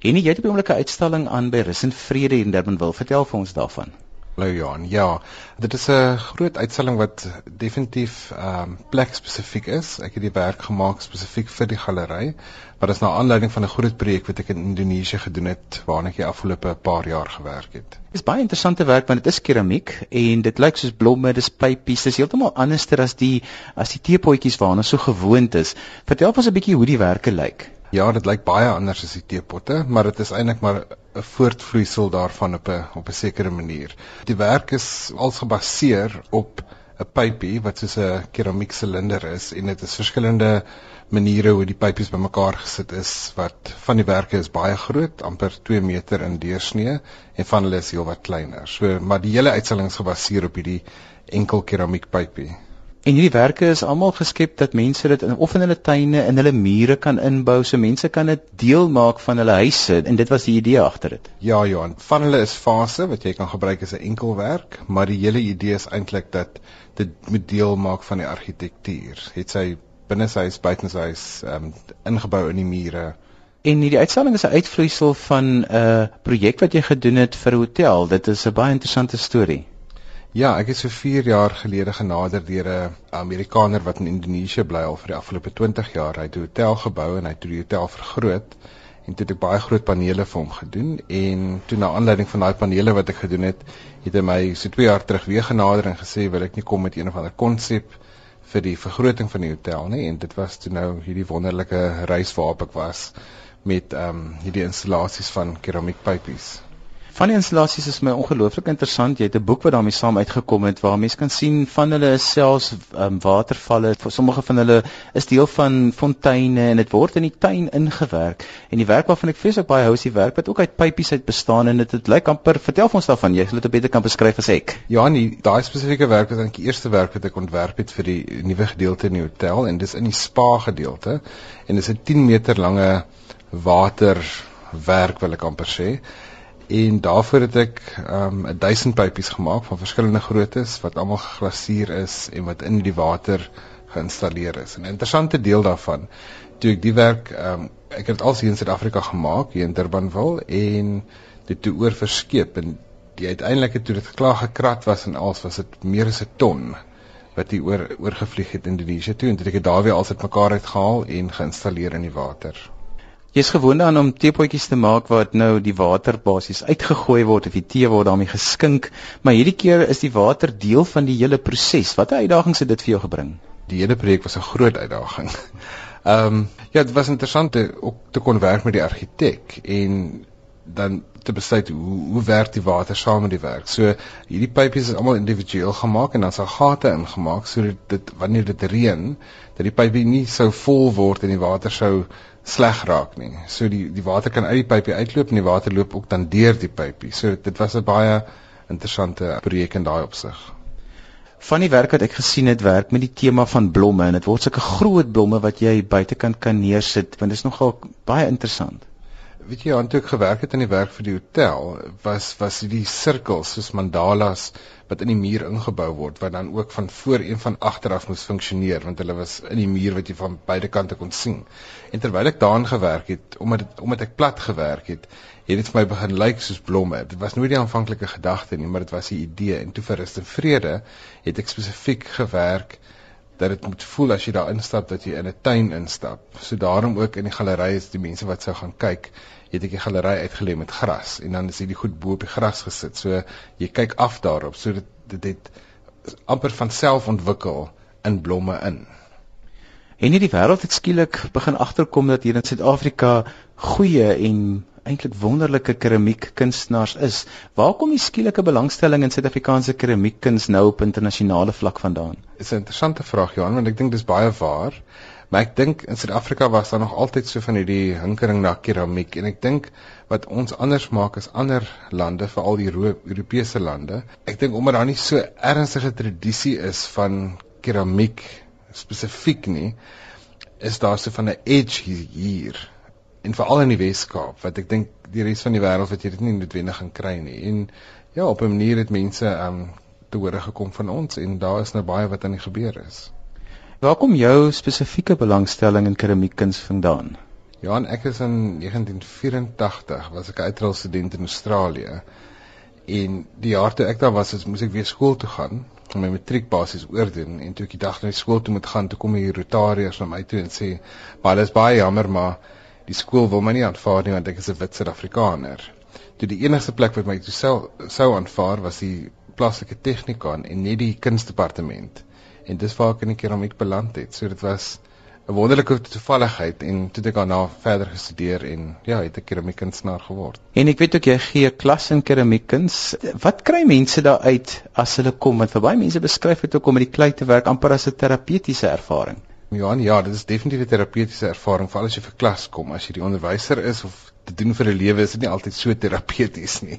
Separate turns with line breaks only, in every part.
En jy het op 'n oomblike uitstalling aan by Rus en Vrede in Durbanville. Vertel vir ons daarvan.
Hallo Johan. Ja, dit is 'n groot uitstalling wat definitief ehm um, plek spesifiek is. Ek het die werk gemaak spesifiek vir die galery, maar dit is na aanleiding van 'n groot projek wat ek in Indonesië gedoen het waarna ek die afgelope paar jaar gewerk het.
Dit is baie interessante werk want dit is keramiek en dit lyk soos blomme, dis pypies. Dis heeltemal anderster as die as die teepotjies waarna so gewoond is. Vertel ons 'n bietjie hoe die werke lyk.
Ja, dit lyk baie anders as die teepotte, maar dit is eintlik maar 'n voortvloeisel daarvan op 'n op 'n sekere manier. Die werk is als gebaseer op 'n pypie wat soos 'n keramiek silinder is en dit is verskillende maniere hoe die pypies bymekaar gesit is wat van die werke is baie groot, amper 2 meter in deursnee en van hulle is heelwat kleiner. So, maar die hele uitstalling is gebaseer op hierdie enkel keramiek
En hierdiewerke is almal geskep dat mense dit in of in hulle tuine en hulle mure kan inbou, so mense kan dit deel maak van hulle huise en dit was die idee agter dit.
Ja, Johan, van hulle is fase wat jy kan gebruik as 'n enkel werk, maar die hele idee is eintlik dat dit moet deel maak van die argitektuur. Het sy binne sy huis, buite sy huis, ehm um, ingebou in die mure.
En hierdie uitstalling is 'n uitvloeisel van 'n uh, projek wat jy gedoen het vir 'n hotel. Dit is 'n baie interessante storie.
Ja, ek het so 4 jaar gelede genader deur 'n Amerikaner wat in Indonesië bly al vir die afgelope 20 jaar. Hy het 'n hotel gebou en hy het die hotel vergroot en toe het ek baie groot panele vir hom gedoen en toe na aanleiding van daai panele wat ek gedoen het, het hy my so 2 jaar terug weer genader en gesê wil ek nie kom met een of ander konsep vir die vergroting van die hotel nie en dit was toe nou hierdie wonderlike reis waarop ek was met ehm um, hierdie installasies van keramiekpypies.
Van die installasies is my ongelooflik interessant. Jy het 'n boek wat daarmee saam uitgekom het waar mense kan sien van hulle is selfs um, watervalle. Vir sommige van hulle is deel van fonteine en dit word in die tuin ingewerk. En die werk waarvan ek vreeslik baie hou is die werk wat ook uit pypies uit bestaan en dit dit lyk amper vertel ons daarvan. Jy sal dit beter kan beskryf as ek.
Ja, nee, daai spesifieke werk is eintlik die eerste werk wat ek ontwerp het vir die nuwe gedeelte in die hotel en dis in die spa gedeelte en dis 'n 10 meter lange waterwerk wil ek amper sê en daarvoor het ek um 1000 pypies gemaak van verskillende groottes wat almal geglasuur is en wat in die water geïnstalleer is. En 'n interessante deel daarvan, toe ek die werk um ek het dit als hier in Suid-Afrika gemaak hier in Durbanville en dit toe oor verskeep en die uiteindelike toe dit klaar gekrat was en als was dit meer as 'n ton wat hier oor oorgevlieg het in Indonesië toe en dit ek het daar weer als dit mekaar uitgehaal en geïnstalleer in die water.
Jy's gewoond aan om teepotjies te maak wat nou die water basies uitgegooi word of die tee word daarmee geskink, maar hierdie keer is die water deel van die hele proses. Watter uitdagings het dit vir jou gebring?
Die hele projek was 'n groot uitdaging. Ehm um, ja, dit was interessant te, ook te kon werk met die argitek en dan te besluit hoe hoe werk die water saam met die werk. So hierdie pypies is almal individueel gemaak en dan se gate ingemaak sodat dit wanneer dit reën, dat die pypie nie sou vol word en die water sou sleg raak nie. So die die water kan uit die pypie uitloop en die water loop ook dan deur die pypie. So dit was 'n baie interessante projek in daai opsig.
Van die werk wat ek gesien het, werk met die tema van blomme en dit word sulke groot blomme wat jy buitekant kan neersit, want dit is nogal baie interessant.
Weet jy, aantoe ek gewerk het in die werk vir die hotel, was was die sirkels soos mandalas wat in die muur ingebou word wat dan ook van voor en van agteraf moes funksioneer want hulle was in die muur wat jy van beide kante kon sien. En terwyl ek daaraan gewerk het, omdat het, omdat ek plat gewerk het, het dit vir my begin lyk soos blomme. Dit was nooit die aanvanklike gedagte nie, maar dit was 'n idee en toe vir rust en vrede het ek spesifiek gewerk dat dit moet voel as jy daar instap dat jy in 'n tuin instap. So daarom ook in die galery is die mense wat sou gaan kyk, het ek die galery uitgelê met gras en dan is hierdie goed bo op die gras gesit. So jy kyk af daarop. So dit dit het amper van self ontwikkel in blomme in.
En hierdie wêreld het skielik begin agterkom dat hier in Suid-Afrika goeie en eintlik wonderlike keramiek kunstenaars is. Waar kom die skielike belangstelling in Suid-Afrikaanse keramiekkuns nou op internasionale vlak vandaan?
Dis 'n interessante vraag Johan, want ek dink dis baie waar. Maar ek dink in Suid-Afrika was daar nog altyd so van hierdie hinkering na keramiek en ek dink wat ons anders maak as ander lande, veral die Europese lande, ek dink omdat daar nie so ernstige tradisie is van keramiek spesifiek nie, is daar so van 'n edge hier en veral in die Weskaap wat ek dink die res van die wêreld wat jy dit nie noodwendig gaan kry nie. En ja, op 'n manier het mense um te hore gekom van ons en daar is nou baie wat aan die gebeur is.
Waar kom jou spesifieke belangstelling in keramiekkuns vandaan?
Ja, ek is in 1984 was ek 'n uitrol student in Australië. En die jaar toe ek daar was, moes ek weer skool toe gaan om my matriek basies oordoen en toe ek die dag na die skool toe moet gaan, toe kom die rotariërs na my toe en sê, "Maar dit is baie jammer, maar die skool wil my nie aanvaar nie want ek is 'n wit Suid-Afrikaner." Toe die enigste plek wat my toe sou aanvaar was die plaaslike tegnika en nie die kunsdepartement. En dis waar ek in die keramiek beland het. So dit was 'n wonderlike toevalligheid en toe het ek daarna verder gestudeer en ja, het 'n keramiekkunstenaar geword.
En ek weet ook jy gee klas in keramiekkuns. Wat kry mense daar uit as hulle kom? Want vir baie mense beskryf dit ook om met die klei te werk amper as 'n terapeutiese ervaring.
Johan, ja, dit is definitief 'n terapeutiese ervaring vir al as jy vir klas kom. As jy die onderwyser is of te doen vir 'n lewe is dit nie altyd so terapeuties nie.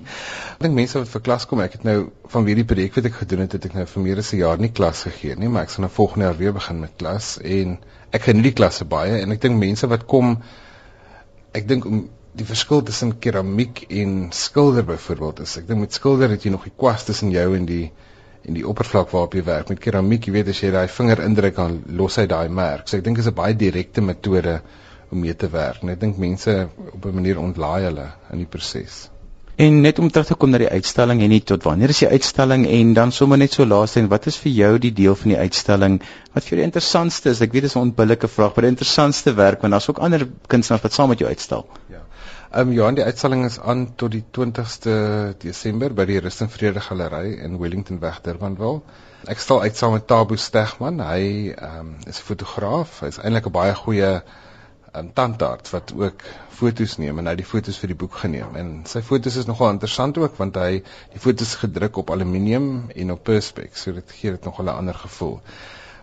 Ek dink mense wat vir klas kom, ek het nou van wie die projek wat ek gedoen het, het ek nou vir meer as 'n jaar nie klas gegee nie, maar ek gaan nou volgende jaar weer begin met klas en ek geniet die klasse baie en ek dink mense wat kom ek dink om die verskil tussen keramiek en skilder byvoorbeeld is ek dink met skilder het jy nog die kwas tussen jou en die en die oppervlak waarop jy werk. Met keramiek jy weet as jy daai vinger indruk dan los hy daai merk. So ek dink is 'n baie direkte metode om mee te werk. En ek dink mense op 'n manier ontlaai hulle in die proses.
En net om terug te kom na die uitstalling en nie tot wanneer is die uitstalling? En dan sommer net so laaste en wat is vir jou die deel van die uitstalling? Wat vir jou die interessantste is? Ek weet dit is 'n onbillike vraag, maar die interessantste werk want daar's ook ander kunstenaars wat saam met jou uitstal.
Ehm um, ja, die uitstalling is aan tot die 20ste Desember by die Rust en Vrede Galery in Wellington weg Durbanville. Ek stal uit saam met Tabo Stegman. Hy ehm um, is 'n fotograaf. Hy is eintlik 'n baie goeie 'n tandarts wat ook fotos neem en hy het die fotos vir die boek geneem. En sy fotos is nogal interessant ook want hy die fotos gedruk op aluminium en op perspex, so dit gee dit nogal 'n ander gevoel.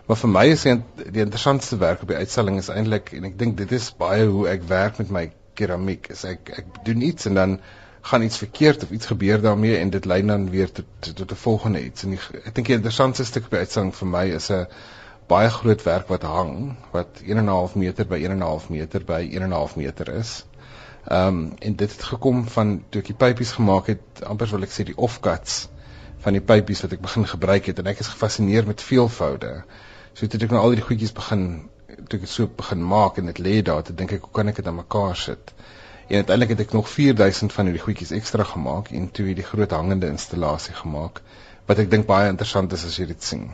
Maar vir my is die interessantste werk op die uitstalling is eintlik en ek dink dit is baie hoe ek werk met my keramiek. Is ek ek doen iets en dan gaan iets verkeerd of iets gebeur daarmee en dit lei dan weer tot tot 'n volgende iets. En die, ek dink die interessantste stuk die uitstalling vir my is 'n baie groot werk wat hang wat 1.5 meter by 1.5 meter by 1.5 meter is. Ehm um, en dit het gekom van toe ek die pypies gemaak het, amper wil ek sê die offcuts van die pypies wat ek begin gebruik het en ek is gefassineer met veelvoude. So toe ek nou al die goedjies begin toe ek dit so begin maak en dit lê daar, toe dink ek hoe kan ek dit aan mekaar sit? En uiteindelik het ek nog 4000 van hierdie goedjies ekstra gemaak en toe hierdie groot hangende installasie gemaak wat ek dink baie interessant is as jy dit sien.